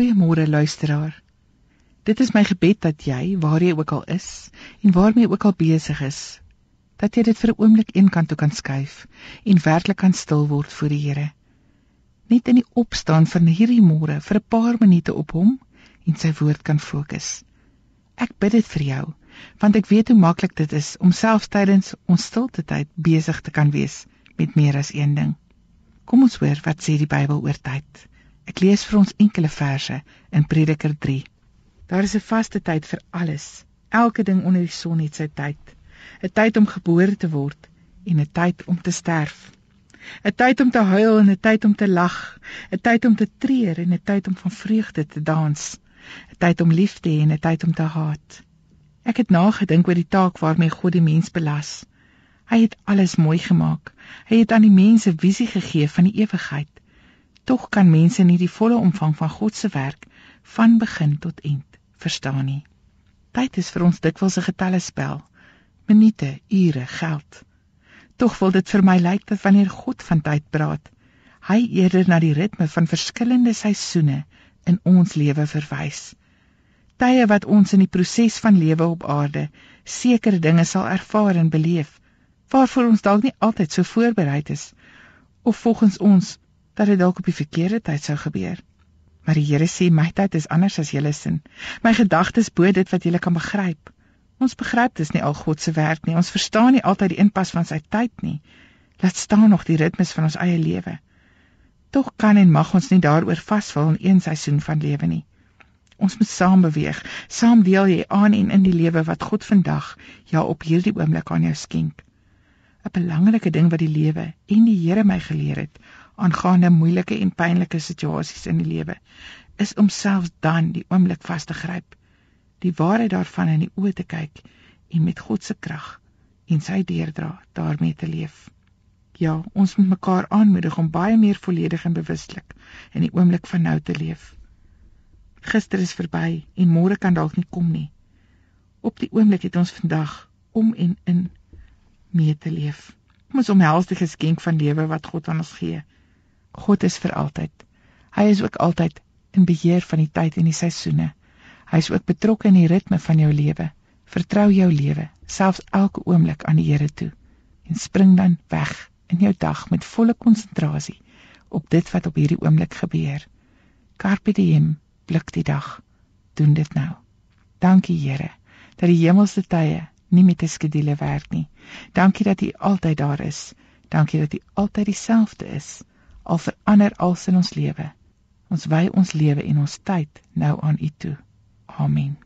Goeiemôre luisteraar. Dit is my gebed dat jy, waar jy ook al is en waarmee ook al besig is, dat jy dit vir 'n oomblik eenkant toe kan skuif en werklik kan stil word voor die Here. Net in die opstaan van hierdie môre vir 'n paar minute op hom en sy woord kan fokus. Ek bid dit vir jou, want ek weet hoe maklik dit is om selfs tydens ons stilte tyd besig te kan wees met meer as een ding. Kom ons hoor wat sê die Bybel oor tyd. Ek lees vir ons enkele verse in Prediker 3. Daar is 'n vaste tyd vir alles. Elke ding onder die son het sy tyd. 'n Tyd om gebore te word en 'n tyd om te sterf. 'n Tyd om te huil en 'n tyd om te lag. 'n Tyd om te treur en 'n tyd om van vreugde te dans. 'n Tyd om lief te hê en 'n tyd om te haat. Ek het nagedink oor die taak waarmee God die mens belas. Hy het alles mooi gemaak. Hy het aan die mense visie gegee van die ewigheid. Tog kan mense nie die volle omvang van God se werk van begin tot eind verstaan nie. Tyd is vir ons dikwels 'n getallespel. Minute, ure, geld. Tog wil dit vir my lyk dat wanneer God van tyd praat, hy eerder na die ritme van verskillende seisoene in ons lewe verwys. Tye wat ons in die proses van lewe op aarde sekere dinge sal ervaar en beleef waarvoor ons dalk nie altyd so voorberei is of volgens ons dat dit dalk op die verkeerde tyd sou gebeur. Maar die Here sê my tyd is anders as julle sin. My gedagtes bo dit wat julle kan begryp. Ons begryp dis nie al God se werk nie. Ons verstaan nie altyd die inpas van sy tyd nie. Laat staan nog die ritmes van ons eie lewe. Tog kan en mag ons nie daaroor vasval in een seisoen van lewe nie. Ons moet saam beweeg. Saam deel jy aan en in die lewe wat God vandag ja op hierdie oomblik aan jou skenk. 'n Belangrike ding wat die lewe en die Here my geleer het, aangaande moeilike en pynlike situasies in die lewe is om selfs dan die oomblik vas te gryp die waarheid daarvan in die oë te kyk en met God se krag en sy deurdra daarmee te leef. Ja ons moet mekaar aanmoedig om baie meer volledig en bewustelik in die oomblik van nou te leef. Gister is verby en môre kan dalk nie kom nie. Op die oomblik het ons vandag om en in mee te leef. Ons omhels die geskenk van lewe wat God aan ons gee God is vir altyd. Hy is ook altyd in beheer van die tyd en die seisoene. Hy is ook betrokke in die ritme van jou lewe. Vertrou jou lewe, selfs elke oomblik aan die Here toe en spring dan weg in jou dag met volle konsentrasie op dit wat op hierdie oomblik gebeur. Carpe diem, blik die dag. Doen dit nou. Dankie Here dat die hemelse tye nie met 'n skedule werk nie. Dankie dat U altyd daar is. Dankie dat U altyd dieselfde is al verander alles in ons lewe. Ons wy ons lewe en ons tyd nou aan U toe. Amen.